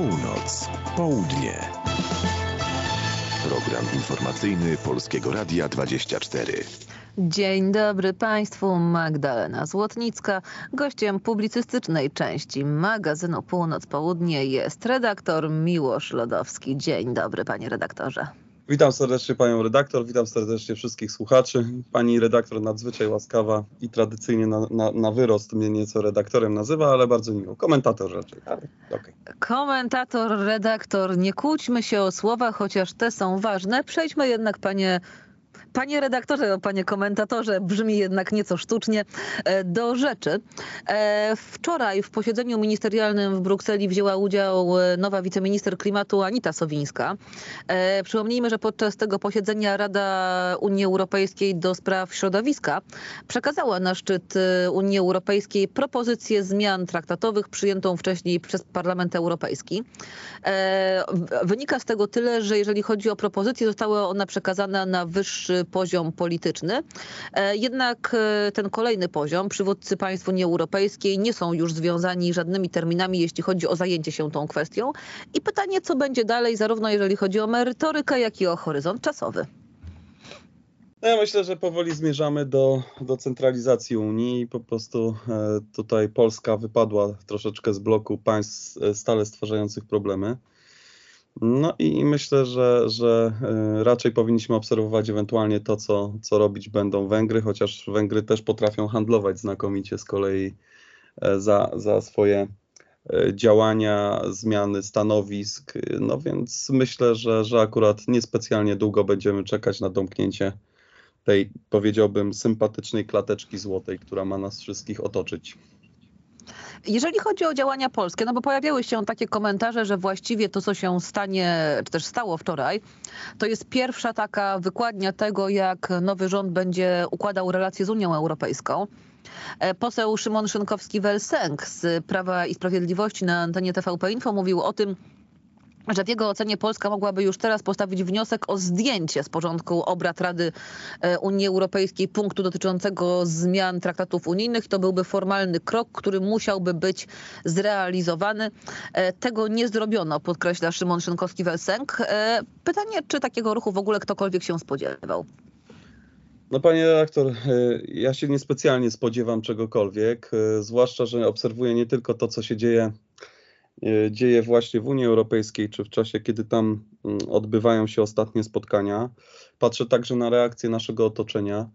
Północ, południe. Program informacyjny Polskiego Radia 24. Dzień dobry Państwu, Magdalena Złotnicka. Gościem publicystycznej części magazynu Północ Południe jest redaktor Miłosz Lodowski. Dzień dobry panie redaktorze. Witam serdecznie panią redaktor, witam serdecznie wszystkich słuchaczy. Pani redaktor nadzwyczaj łaskawa i tradycyjnie na, na, na wyrost mnie nieco redaktorem nazywa, ale bardzo miło. Komentator raczej, ale okay. Komentator, redaktor, nie kłóćmy się o słowa, chociaż te są ważne. Przejdźmy jednak, panie Panie redaktorze, panie komentatorze, brzmi jednak nieco sztucznie. E, do rzeczy. E, wczoraj w posiedzeniu ministerialnym w Brukseli wzięła udział e, nowa wiceminister klimatu Anita Sowińska. Przypomnijmy, że podczas tego posiedzenia Rada Unii Europejskiej do spraw środowiska przekazała na szczyt Unii Europejskiej propozycję zmian traktatowych przyjętą wcześniej przez Parlament Europejski. Wynika z tego tyle, że jeżeli chodzi o propozycję, została ona przekazana na wyższy poziom polityczny. E, jednak e, ten kolejny poziom, przywódcy państw Unii Europejskiej nie są już związani żadnymi terminami, jeśli chodzi o zajęcie się tą kwestią. I pytanie, co będzie dalej, zarówno jeżeli chodzi o merytorykę, jak i o horyzont czasowy. No ja myślę, że powoli zmierzamy do, do centralizacji Unii. Po prostu e, tutaj Polska wypadła troszeczkę z bloku państw stale stwarzających problemy. No i myślę, że, że e, raczej powinniśmy obserwować ewentualnie to, co, co robić będą Węgry, chociaż Węgry też potrafią handlować znakomicie z kolei e, za, za swoje e, działania, zmiany stanowisk. No więc myślę, że, że akurat niespecjalnie długo będziemy czekać na domknięcie tej, powiedziałbym, sympatycznej klateczki złotej, która ma nas wszystkich otoczyć. Jeżeli chodzi o działania polskie, no bo pojawiały się takie komentarze, że właściwie to, co się stanie, czy też stało wczoraj, to jest pierwsza taka wykładnia tego, jak nowy rząd będzie układał relacje z Unią Europejską. E, poseł Szymon Szynkowski-Welsenk z Prawa i Sprawiedliwości na antenie TVP Info mówił o tym, że w jego ocenie Polska mogłaby już teraz postawić wniosek o zdjęcie z porządku obrad Rady e, Unii Europejskiej punktu dotyczącego zmian traktatów unijnych. To byłby formalny krok, który musiałby być zrealizowany. E, tego nie zrobiono, podkreśla Szymon Szynkowski-Welsenk. E, pytanie, czy takiego ruchu w ogóle ktokolwiek się spodziewał? No panie redaktor, ja się niespecjalnie spodziewam czegokolwiek, zwłaszcza, że obserwuję nie tylko to, co się dzieje dzieje właśnie w Unii Europejskiej, czy w czasie, kiedy tam mm, odbywają się ostatnie spotkania. Patrzę także na reakcję naszego otoczenia.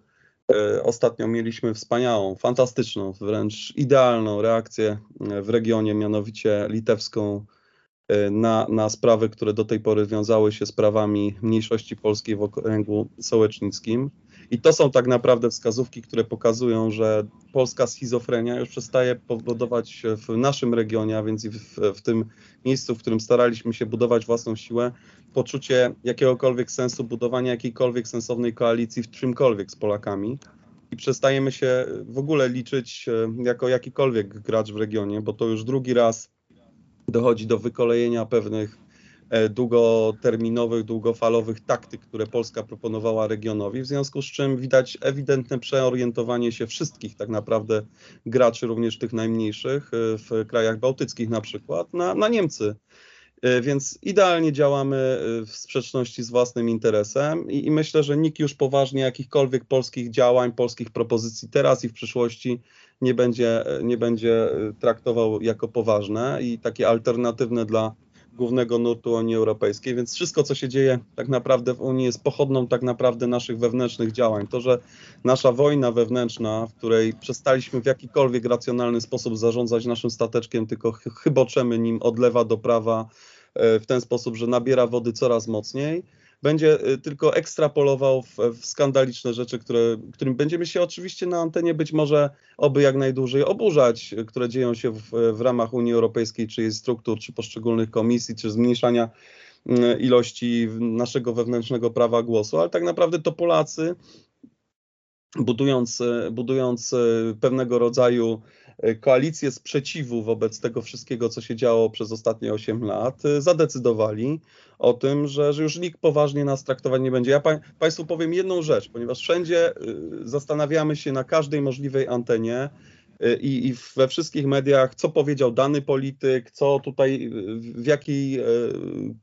E, ostatnio mieliśmy wspaniałą, fantastyczną, wręcz idealną reakcję e, w regionie, mianowicie litewską, na, na sprawy, które do tej pory wiązały się z prawami mniejszości polskiej w okręgu sołecznickim. I to są tak naprawdę wskazówki, które pokazują, że polska schizofrenia już przestaje powodować w naszym regionie, a więc i w, w tym miejscu, w którym staraliśmy się budować własną siłę, poczucie jakiegokolwiek sensu budowania jakiejkolwiek sensownej koalicji w czymkolwiek z Polakami. I przestajemy się w ogóle liczyć e, jako jakikolwiek gracz w regionie, bo to już drugi raz dochodzi do wykolejenia pewnych długoterminowych, długofalowych taktyk, które Polska proponowała regionowi, w związku z czym widać ewidentne przeorientowanie się wszystkich tak naprawdę graczy, również tych najmniejszych e, w krajach bałtyckich na przykład, na, na Niemcy. E, więc idealnie działamy w sprzeczności z własnym interesem i, i, myślę, że nikt już poważnie jakichkolwiek polskich działań, polskich propozycji teraz i w przyszłości nie będzie, nie będzie traktował jako poważne i takie alternatywne dla głównego nurtu Unii Europejskiej, więc wszystko, co się dzieje tak naprawdę w Unii jest pochodną tak naprawdę naszych wewnętrznych działań. To, że nasza wojna wewnętrzna, w której przestaliśmy w jakikolwiek racjonalny sposób zarządzać naszym stateczkiem, tylko chyboczemy nim od lewa do prawa e, w ten sposób, że nabiera wody coraz mocniej, będzie y, tylko ekstrapolował w, w, skandaliczne rzeczy, które, którym będziemy się oczywiście na antenie być może oby jak najdłużej oburzać, które dzieją się w, w ramach Unii Europejskiej, czy jej struktur, czy poszczególnych komisji, czy zmniejszania y, ilości naszego wewnętrznego prawa głosu, ale tak naprawdę to Polacy budując, budując pewnego rodzaju E, koalicję sprzeciwu wobec tego wszystkiego, co się działo przez ostatnie 8 lat, e, zadecydowali o tym, że, że już nikt poważnie nas traktować nie będzie. Ja pa, Państwu powiem jedną rzecz, ponieważ wszędzie e, zastanawiamy się na każdej możliwej antenie, i, i we wszystkich mediach, co powiedział dany polityk, co tutaj, w jakiej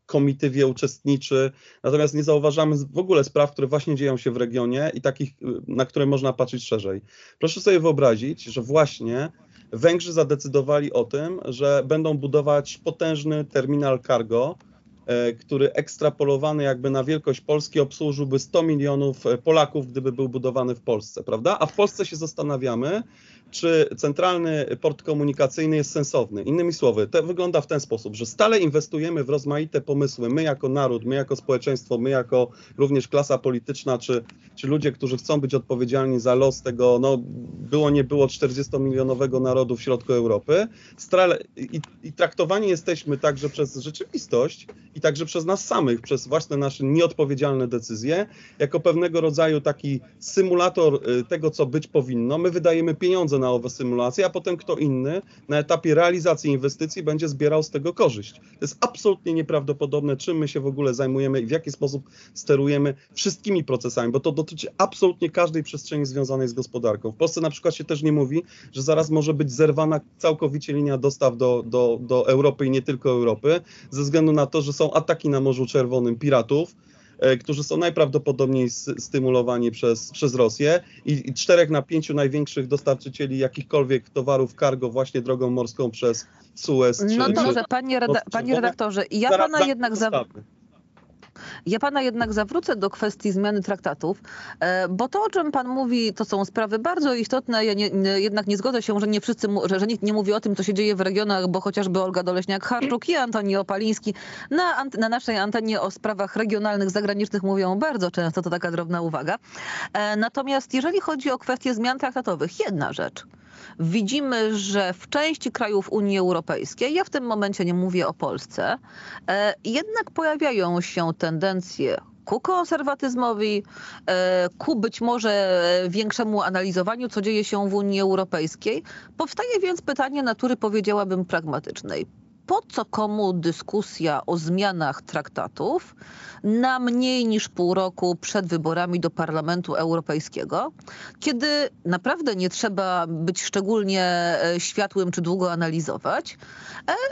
komitywie uczestniczy. Natomiast nie zauważamy w ogóle spraw, które właśnie dzieją się w regionie i takich, na które można patrzeć szerzej. Proszę sobie wyobrazić, że właśnie Węgrzy zadecydowali o tym, że będą budować potężny terminal cargo, który ekstrapolowany jakby na wielkość Polski obsłużyłby 100 milionów Polaków, gdyby był budowany w Polsce, prawda? A w Polsce się zastanawiamy, czy centralny port komunikacyjny jest sensowny. Innymi słowy, to wygląda w ten sposób, że stale inwestujemy w rozmaite pomysły, my jako naród, my jako społeczeństwo, my jako również klasa polityczna, czy, czy ludzie, którzy chcą być odpowiedzialni za los tego, no było nie było 40-milionowego narodu w środku Europy, stale, i, i traktowani jesteśmy także przez rzeczywistość i także przez nas samych, przez własne nasze nieodpowiedzialne decyzje, jako pewnego rodzaju taki symulator y, tego, co być powinno. My wydajemy pieniądze na owe symulacje, a potem kto inny na etapie realizacji inwestycji będzie zbierał z tego korzyść. To jest absolutnie nieprawdopodobne, czym my się w ogóle zajmujemy i w jaki sposób sterujemy wszystkimi procesami, bo to dotyczy absolutnie każdej przestrzeni związanej z gospodarką. W Polsce na przykład się też nie mówi, że zaraz może być zerwana całkowicie linia dostaw do, do, do Europy i nie tylko Europy, ze względu na to, że są ataki na Morzu Czerwonym piratów, którzy są najprawdopodobniej stymulowani przez, przez Rosję i, i czterech na pięciu największych dostarczycieli jakichkolwiek towarów cargo właśnie drogą morską przez Suez. No dobrze, panie, reda panie redaktorze, ja pana jednak... Za... Ja pana jednak zawrócę do kwestii zmiany traktatów, e, bo to, o czym pan mówi, to są sprawy bardzo istotne. Ja nie, jednak nie zgodzę się, że nie wszyscy, że, że nikt nie mówi o tym, co się dzieje w regionach, bo chociażby Olga Doleśniak-Harczuk i Antoni Opaliński na, na naszej antenie o sprawach regionalnych, zagranicznych mówią bardzo często, to taka drobna uwaga. E, natomiast jeżeli chodzi o kwestie zmian traktatowych, jedna rzecz – widzimy, że w części krajów Unii Europejskiej, ja w tym momencie nie mówię o Polsce, e, jednak pojawiają się tendencje ku konserwatyzmowi, e, ku być może większemu analizowaniu, co dzieje się w Unii Europejskiej. Powstaje więc pytanie natury, powiedziałabym, pragmatycznej po co komu dyskusja o zmianach traktatów na mniej niż pół roku przed wyborami do Parlamentu Europejskiego, kiedy naprawdę nie trzeba być szczególnie e, światłym czy długo analizować,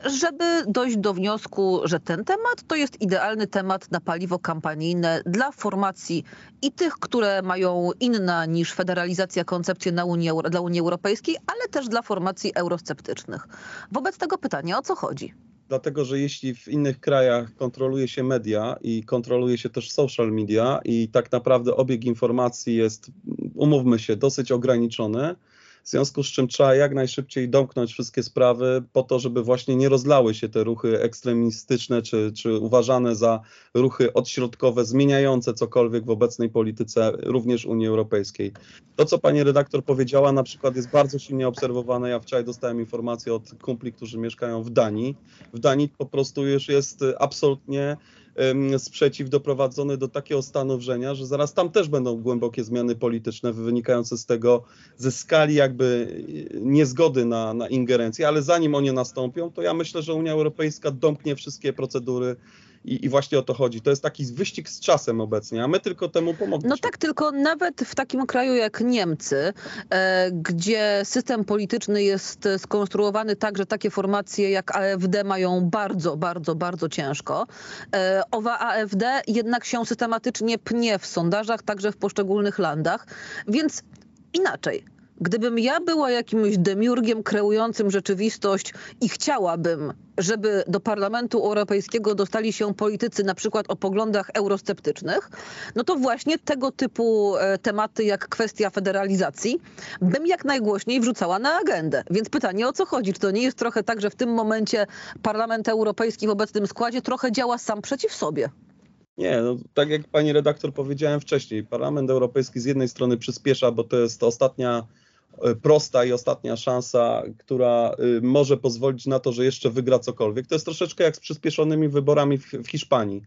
e, żeby dojść do wniosku, że ten temat to jest idealny temat na paliwo kampanijne dla formacji i tych, które mają inna niż federalizacja koncepcję na Unii, dla Unii Europejskiej, ale też dla formacji eurosceptycznych. Wobec tego pytania, o co chodzi? Dlatego że jeśli w innych krajach kontroluje się media i kontroluje się też social media i tak naprawdę obieg informacji jest, umówmy się, dosyć ograniczony, w związku z czym trzeba jak najszybciej domknąć wszystkie sprawy po to, żeby właśnie nie rozlały się te ruchy ekstremistyczne czy, czy uważane za ruchy odśrodkowe, zmieniające cokolwiek w obecnej polityce również Unii Europejskiej. To, co pani redaktor powiedziała, na przykład jest bardzo silnie obserwowane. Ja wczoraj dostałem informację od kumpli, którzy mieszkają w Danii. W Danii po prostu już jest absolutnie sprzeciw doprowadzony do takiego stanu że zaraz tam też będą głębokie zmiany polityczne wynikające z tego, ze skali jakby niezgody na, na ingerencję, ale zanim one nastąpią, to ja myślę, że Unia Europejska domknie wszystkie procedury i, I, właśnie o to chodzi. To jest taki wyścig z czasem obecnie, a my tylko temu pomogliśmy. No tak, tylko nawet w takim kraju jak Niemcy, e, gdzie system polityczny jest skonstruowany tak, że takie formacje jak AfD mają bardzo, bardzo, bardzo ciężko. E, owa AfD jednak się systematycznie pnie w sondażach, także w poszczególnych landach. Więc inaczej. Gdybym ja była jakimś demiurgiem kreującym rzeczywistość i chciałabym, żeby do Parlamentu Europejskiego dostali się politycy na przykład o poglądach eurosceptycznych, no to właśnie tego typu e, tematy jak kwestia federalizacji bym jak najgłośniej wrzucała na agendę. Więc pytanie o co chodzi? Czy to nie jest trochę tak, że w tym momencie Parlament Europejski w obecnym składzie trochę działa sam przeciw sobie? Nie, no, tak jak pani redaktor powiedziałem wcześniej, Parlament Europejski z jednej strony przyspiesza, bo to jest ostatnia prosta i ostatnia szansa, która y, może pozwolić na to, że jeszcze wygra cokolwiek. To jest troszeczkę jak z przyspieszonymi wyborami w, w Hiszpanii.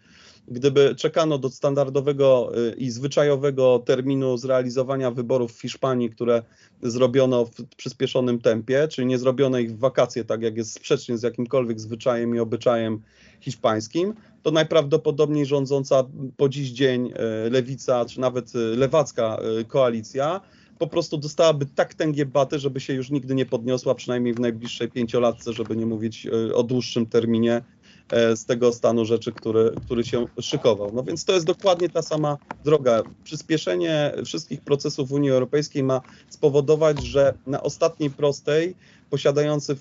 Gdyby czekano do standardowego y, i zwyczajowego terminu zrealizowania wyborów w Hiszpanii, które zrobiono w przyspieszonym tempie, czyli nie zrobiono ich w wakacje, tak jak jest sprzecznie z jakimkolwiek zwyczajem i obyczajem hiszpańskim, to najprawdopodobniej rządząca po dziś dzień y, lewica, czy nawet lewacka koalicja po prostu dostałaby tak tęgie baty, żeby się już nigdy nie podniosła, przynajmniej w najbliższej pięciolatce, żeby nie mówić e, o dłuższym terminie e, z tego stanu rzeczy, który, który się szykował. No więc to jest dokładnie ta sama droga. Przyspieszenie wszystkich procesów Unii Europejskiej ma spowodować, że na ostatniej prostej, posiadający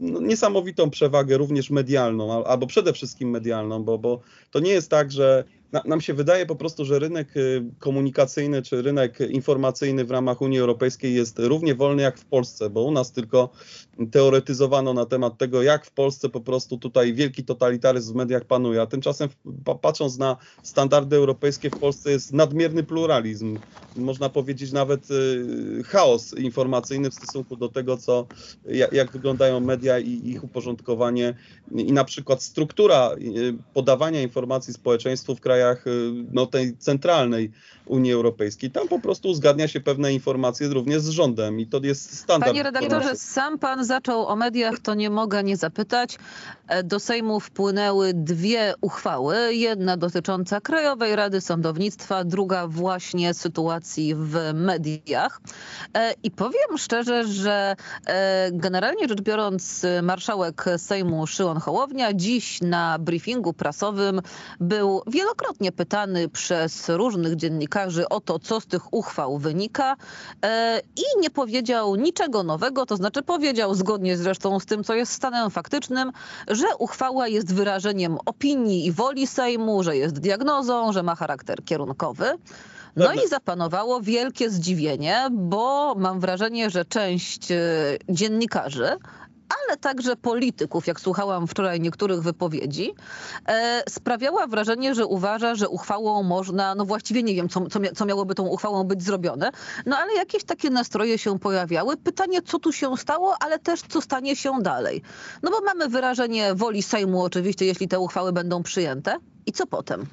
no, niesamowitą przewagę również medialną, albo przede wszystkim medialną, bo, bo to nie jest tak, że nam się wydaje po prostu, że rynek y, komunikacyjny czy rynek informacyjny w ramach Unii Europejskiej jest równie wolny jak w Polsce, bo u nas tylko teoretyzowano na temat tego, jak w Polsce po prostu tutaj wielki totalitaryzm w mediach panuje, a tymczasem patrząc na standardy europejskie w Polsce jest nadmierny pluralizm, można powiedzieć nawet y, chaos informacyjny w stosunku do tego, co, jak wyglądają media i ich uporządkowanie i na przykład struktura y, podawania informacji społeczeństwu w krajach no, tej centralnej Unii Europejskiej. Tam po prostu uzgadnia się pewne informacje również z rządem i to jest standard. Panie redaktorze, sam pan zaczął o mediach, to nie mogę nie zapytać. E, do Sejmu wpłynęły dwie uchwały. Jedna dotycząca Krajowej Rady Sądownictwa, druga właśnie sytuacji w mediach. E, I powiem szczerze, że e, generalnie rzecz biorąc marszałek Sejmu Szymon Hołownia dziś na briefingu prasowym był wielokrotnie pytany przez różnych dziennikarzy o to, co z tych uchwał wynika i nie powiedział niczego nowego, to znaczy powiedział zgodnie zresztą z tym, co jest stanem faktycznym, że uchwała jest wyrażeniem opinii i woli Sejmu, że jest diagnozą, że ma charakter kierunkowy. No i zapanowało wielkie zdziwienie, bo mam wrażenie, że część e, dziennikarzy ale także polityków, jak słuchałam wczoraj niektórych wypowiedzi, e, sprawiała wrażenie, że uważa, że uchwałą można, no właściwie nie wiem, co, co, co miałoby tą uchwałą być zrobione, no ale jakieś takie nastroje się pojawiały. Pytanie, co tu się stało, ale też co stanie się dalej. No bo mamy wyrażenie woli Sejmu oczywiście, jeśli te uchwały będą przyjęte. I co potem?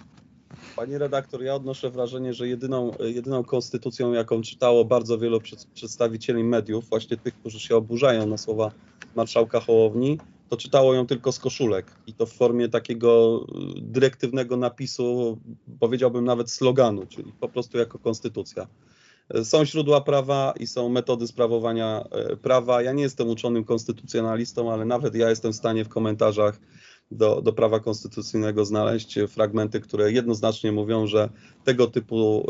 Pani redaktor, ja odnoszę wrażenie, że jedyną, jedyną konstytucją, jaką czytało bardzo wielu przedstawicieli mediów, właśnie tych, którzy się oburzają na słowa marszałka Hołowni, to czytało ją tylko z koszulek i to w formie takiego y, dyrektywnego napisu, powiedziałbym nawet sloganu, czyli po prostu jako konstytucja. Są źródła prawa i są metody sprawowania e, prawa. Ja nie jestem uczonym konstytucjonalistą, ale nawet ja jestem w stanie w komentarzach do, do prawa konstytucyjnego znaleźć fragmenty, które jednoznacznie mówią, że tego typu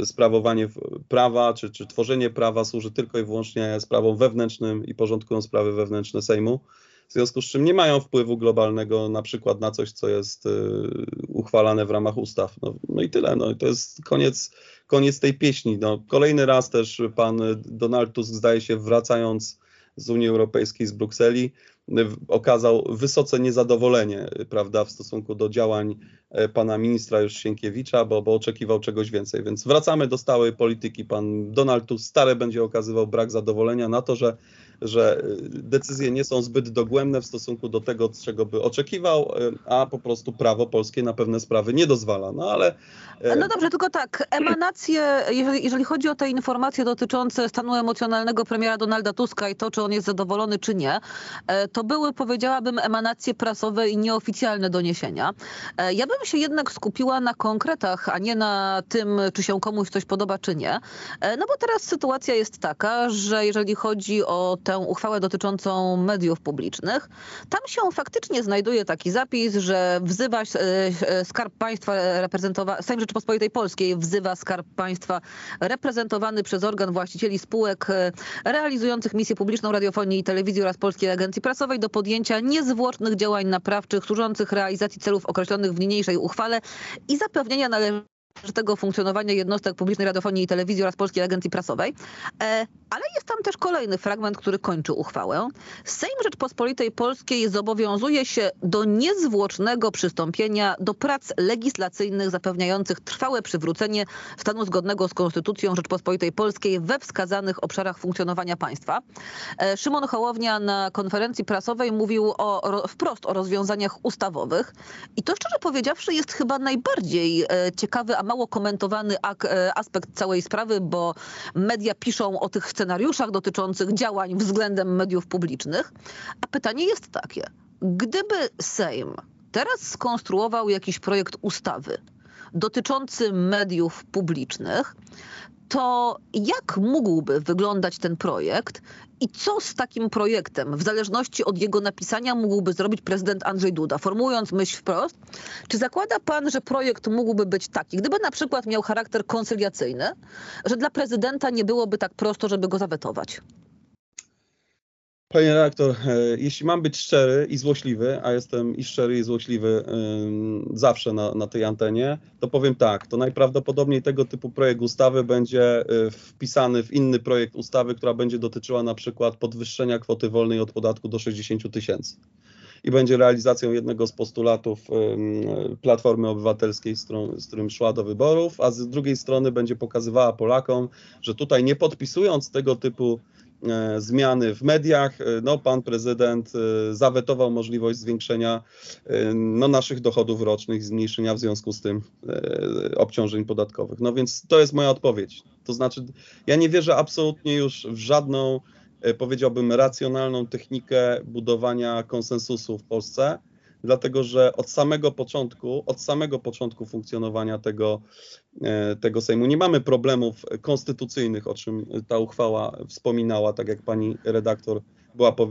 e, sprawowanie prawa czy, czy tworzenie prawa służy tylko i wyłącznie sprawom wewnętrznym i porządkują sprawy wewnętrzne Sejmu. W związku z czym nie mają wpływu globalnego na przykład na coś, co jest e, uchwalane w ramach ustaw. No, no i tyle. No, to jest koniec, koniec tej pieśni. No, kolejny raz też pan Donald Tusk zdaje się wracając z Unii Europejskiej, z Brukseli, okazał wysoce niezadowolenie prawda, w stosunku do działań e, pana ministra już Sienkiewicza, bo, bo oczekiwał czegoś więcej. Więc wracamy do stałej polityki. Pan Donald Tusk stale będzie okazywał brak zadowolenia na to, że że y, decyzje nie są zbyt dogłębne w stosunku do tego, czego by oczekiwał, y, a po prostu prawo polskie na pewne sprawy nie dozwala. No ale. Y, no dobrze, tylko tak, emanacje, jeżeli, chodzi o te informacje dotyczące stanu emocjonalnego premiera Donalda Tuska i to, czy on jest zadowolony, czy nie, to były, powiedziałabym, emanacje prasowe i nieoficjalne doniesienia. Ja bym się jednak skupiła na konkretach, a nie na tym, czy się komuś coś podoba, czy nie. No bo teraz sytuacja jest taka, że jeżeli chodzi o te tę uchwałę dotyczącą mediów publicznych, tam się faktycznie znajduje taki zapis, że wzywa e, e, Skarb Państwa reprezentowany, Sejm Rzeczypospolitej Polskiej wzywa Skarb Państwa reprezentowany przez organ właścicieli spółek e, realizujących misję publiczną radiofonii i telewizji oraz Polskiej Agencji Prasowej do podjęcia niezwłocznych działań naprawczych służących realizacji celów określonych w niniejszej uchwale i zapewnienia należności tego funkcjonowania jednostek publicznej radiofonii i telewizji oraz Polskiej Agencji Prasowej. E, ale jest tam też kolejny fragment, który kończy uchwałę. Sejm Rzeczpospolitej Polskiej zobowiązuje się do niezwłocznego przystąpienia do prac legislacyjnych zapewniających trwałe przywrócenie stanu zgodnego z Konstytucją Rzeczpospolitej Polskiej we wskazanych obszarach funkcjonowania państwa. E, Szymon Hołownia na konferencji prasowej mówił o, wprost o rozwiązaniach ustawowych i to szczerze powiedziawszy jest chyba najbardziej e, ciekawy, mało komentowany e, aspekt całej sprawy, bo media piszą o tych scenariuszach dotyczących działań względem mediów publicznych. A pytanie jest takie. Gdyby Sejm teraz skonstruował jakiś projekt ustawy dotyczący mediów publicznych, to jak mógłby wyglądać ten projekt i co z takim projektem, w zależności od jego napisania, mógłby zrobić prezydent Andrzej Duda? Formułując myśl wprost, czy zakłada pan, że projekt mógłby być taki, gdyby na przykład miał charakter koncyliacyjny, że dla prezydenta nie byłoby tak prosto, żeby go zawetować? Panie redaktor, e, jeśli mam być szczery i złośliwy, a jestem i szczery i złośliwy zawsze na, na tej antenie, to powiem tak, to najprawdopodobniej tego typu projekt ustawy będzie e, wpisany w inny projekt ustawy, która będzie dotyczyła na przykład podwyższenia kwoty wolnej od podatku do 60 tysięcy. I będzie realizacją jednego z postulatów Platformy Obywatelskiej, z, którą, z którym szła do wyborów, a z drugiej strony będzie pokazywała Polakom, że tutaj nie podpisując tego typu zmiany w mediach, e, no, pan prezydent e, zawetował możliwość zwiększenia no, naszych dochodów rocznych, zmniejszenia w związku z tym obciążeń podatkowych. No więc to jest moja odpowiedź. To znaczy, ja nie wierzę absolutnie już w żadną, powiedziałbym, racjonalną technikę budowania konsensusu w Polsce dlatego że od samego początku, od samego początku funkcjonowania tego, e, tego Sejmu nie mamy problemów konstytucyjnych, o czym ta uchwała wspominała, tak jak pani redaktor była po, e,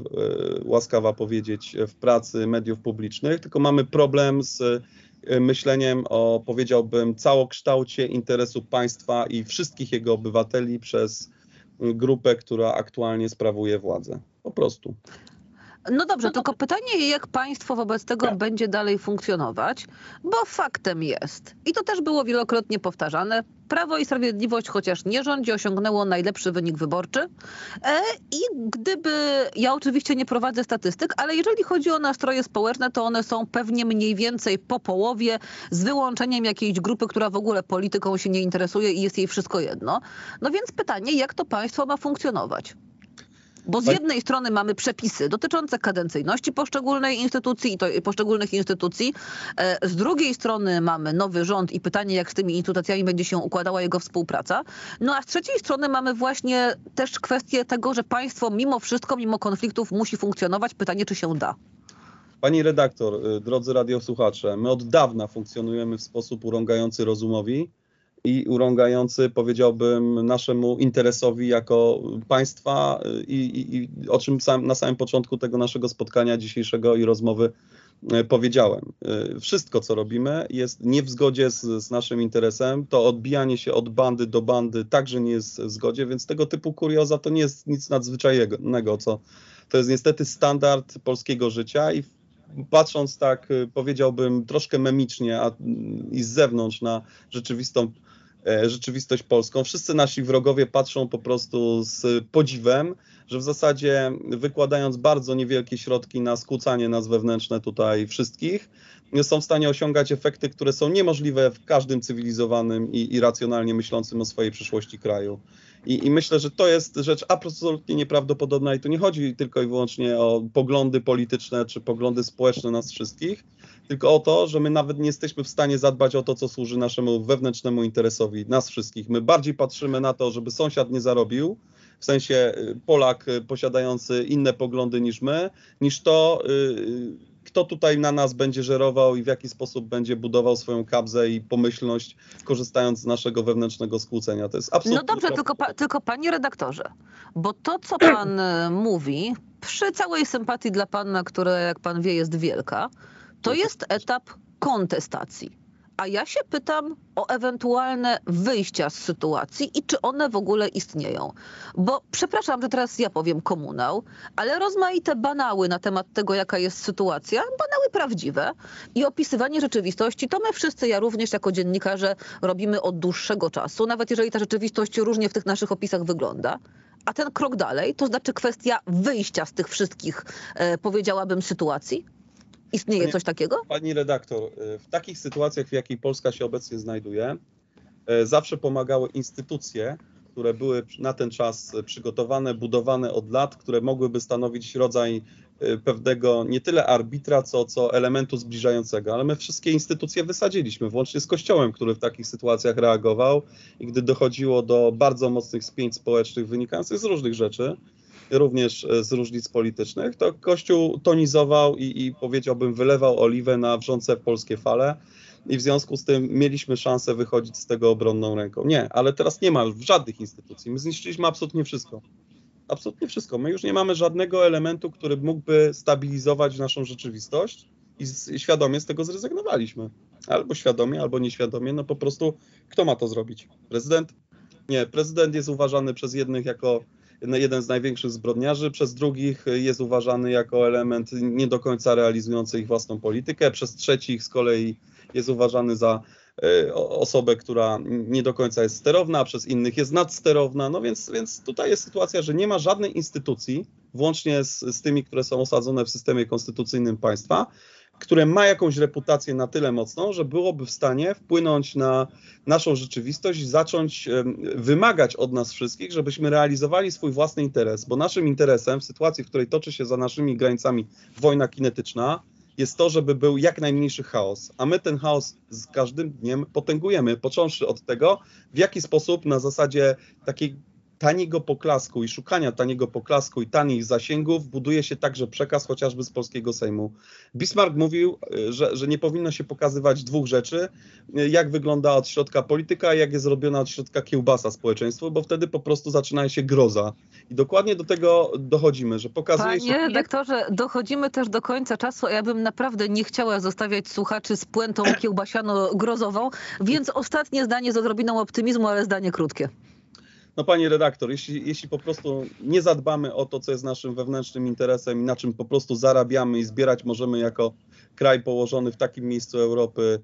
łaskawa powiedzieć, w pracy mediów publicznych, tylko mamy problem z e, myśleniem o, powiedziałbym, całokształcie interesu państwa i wszystkich jego obywateli przez grupę, która aktualnie sprawuje władzę. Po prostu. No dobrze, tylko pytanie, jak państwo wobec tego tak. będzie dalej funkcjonować, bo faktem jest, i to też było wielokrotnie powtarzane, Prawo i Sprawiedliwość, chociaż nie rządzi, osiągnęło najlepszy wynik wyborczy. E, I gdyby, ja oczywiście nie prowadzę statystyk, ale jeżeli chodzi o nastroje społeczne, to one są pewnie mniej więcej po połowie, z wyłączeniem jakiejś grupy, która w ogóle polityką się nie interesuje i jest jej wszystko jedno. No więc pytanie, jak to państwo ma funkcjonować? Bo z jednej strony mamy przepisy dotyczące kadencyjności poszczególnej instytucji i to poszczególnych instytucji, e, z drugiej strony mamy nowy rząd i pytanie, jak z tymi instytucjami będzie się układała jego współpraca. No a z trzeciej strony mamy właśnie też kwestię tego, że państwo mimo wszystko, mimo konfliktów musi funkcjonować. Pytanie, czy się da. Pani redaktor, y, drodzy radiosłuchacze, my od dawna funkcjonujemy w sposób urągający rozumowi i urągający, powiedziałbym, naszemu interesowi jako państwa i, i, i o czym sam, na samym początku tego naszego spotkania dzisiejszego i rozmowy e, powiedziałem. E, wszystko, co robimy, jest nie w zgodzie z, z, naszym interesem. To odbijanie się od bandy do bandy także nie jest w zgodzie, więc tego typu kurioza to nie jest nic nadzwyczajnego, co to jest niestety standard polskiego życia i patrząc tak, powiedziałbym, troszkę memicznie a, i z zewnątrz na rzeczywistą rzeczywistość polską. Wszyscy nasi wrogowie patrzą po prostu z podziwem, że w zasadzie wykładając bardzo niewielkie środki na skłócanie nas wewnętrzne tutaj wszystkich, są w stanie osiągać efekty, które są niemożliwe w każdym cywilizowanym i, i racjonalnie myślącym o swojej przyszłości kraju. I, I, myślę, że to jest rzecz absolutnie nieprawdopodobna i tu nie chodzi tylko i wyłącznie o poglądy polityczne czy poglądy społeczne nas wszystkich, tylko o to, że my nawet nie jesteśmy w stanie zadbać o to, co służy naszemu wewnętrznemu interesowi, nas wszystkich. My bardziej patrzymy na to, żeby sąsiad nie zarobił, w sensie y, Polak y, posiadający inne poglądy niż my, niż to, y, kto tutaj na nas będzie żerował i w jaki sposób będzie budował swoją kabzę i pomyślność, korzystając z naszego wewnętrznego skłócenia. To jest absolutnie. No dobrze, tylko, pa, tylko panie redaktorze, bo to, co pan mówi, przy całej sympatii dla pana, która, jak pan wie, jest wielka, to jest etap kontestacji. A ja się pytam o ewentualne wyjścia z sytuacji i czy one w ogóle istnieją. Bo przepraszam, że teraz ja powiem komunał, ale rozmaite banały na temat tego, jaka jest sytuacja, banały prawdziwe i opisywanie rzeczywistości, to my wszyscy, ja również jako dziennikarze robimy od dłuższego czasu, nawet jeżeli ta rzeczywistość różnie w tych naszych opisach wygląda. A ten krok dalej, to znaczy kwestia wyjścia z tych wszystkich, e, powiedziałabym, sytuacji. Istnieje pani, coś takiego? Pani redaktor, y, w takich sytuacjach, w jakiej Polska się obecnie znajduje, y, zawsze pomagały instytucje, które były na ten czas przygotowane, budowane od lat, które mogłyby stanowić rodzaj y, pewnego nie tyle arbitra, co, co elementu zbliżającego. Ale my wszystkie instytucje wysadziliśmy, włącznie z Kościołem, który w takich sytuacjach reagował i gdy dochodziło do bardzo mocnych spięć społecznych wynikających z różnych rzeczy, również e, z różnic politycznych, to Kościół tonizował i, i powiedziałbym wylewał oliwę na wrzące polskie fale. i w związku z tym mieliśmy szansę wychodzić z tego obronną ręką. Nie, ale teraz nie ma już żadnych instytucji. My zniszczyliśmy absolutnie wszystko. Absolutnie wszystko. My już nie mamy żadnego elementu, który mógłby stabilizować naszą rzeczywistość i świadomie z tego zrezygnowaliśmy. Albo świadomie, albo nieświadomie. No po prostu kto ma to zrobić? Prezydent? Nie, prezydent jest uważany przez jednych jako jeden z największych zbrodniarzy, przez drugich jest uważany jako element nie do końca realizujący ich własną politykę, przez trzecich z kolei jest uważany za e, osobę, która nie do końca jest sterowna, przez innych jest nadsterowna. No więc, więc tutaj jest sytuacja, że nie ma żadnej instytucji, włącznie z, z tymi, które są osadzone w systemie konstytucyjnym państwa, które ma jakąś reputację na tyle mocną, że byłoby w stanie wpłynąć na naszą rzeczywistość i zacząć wymagać od nas wszystkich, żebyśmy realizowali swój własny interes, bo naszym interesem w sytuacji, w której toczy się za naszymi granicami wojna kinetyczna, jest to, żeby był jak najmniejszy chaos, a my ten chaos z każdym dniem potęgujemy, począwszy od tego, w jaki sposób na zasadzie takiej taniego poklasku i szukania taniego poklasku i tanich zasięgów buduje się także przekaz chociażby z polskiego Sejmu. Bismarck mówił, y, że, że nie powinno się pokazywać dwóch rzeczy, y, jak wygląda od środka polityka, a jak jest zrobiona od środka kiełbasa społeczeństwu, bo wtedy po prostu zaczyna się groza. I dokładnie do tego dochodzimy, że pokazuje Panie się... Panie redaktorze, dochodzimy też do końca czasu, a ja bym naprawdę nie chciała zostawiać słuchaczy z puentą kiełbasiano-grozową, więc ostatnie zdanie z odrobiną optymizmu, ale zdanie krótkie. No pani redaktor, jeśli, jeśli po prostu nie zadbamy o to, co jest naszym wewnętrznym interesem i na czym po prostu zarabiamy i zbierać możemy jako kraj położony w takim miejscu Europy,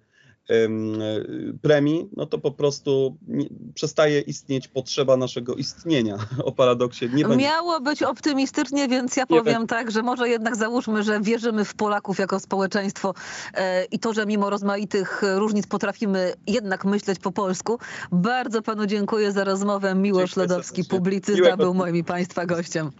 premii, no to po prostu nie, przestaje istnieć potrzeba naszego istnienia. O paradoksie nie będzie. Miało być optymistycznie, więc ja powiem tak, że może jednak załóżmy, że wierzymy w Polaków jako społeczeństwo e, i to, że mimo rozmaitych różnic potrafimy jednak myśleć po polsku. Bardzo panu dziękuję za rozmowę. Miłosz Lodowski, publicysta, był moim i państwa gościem.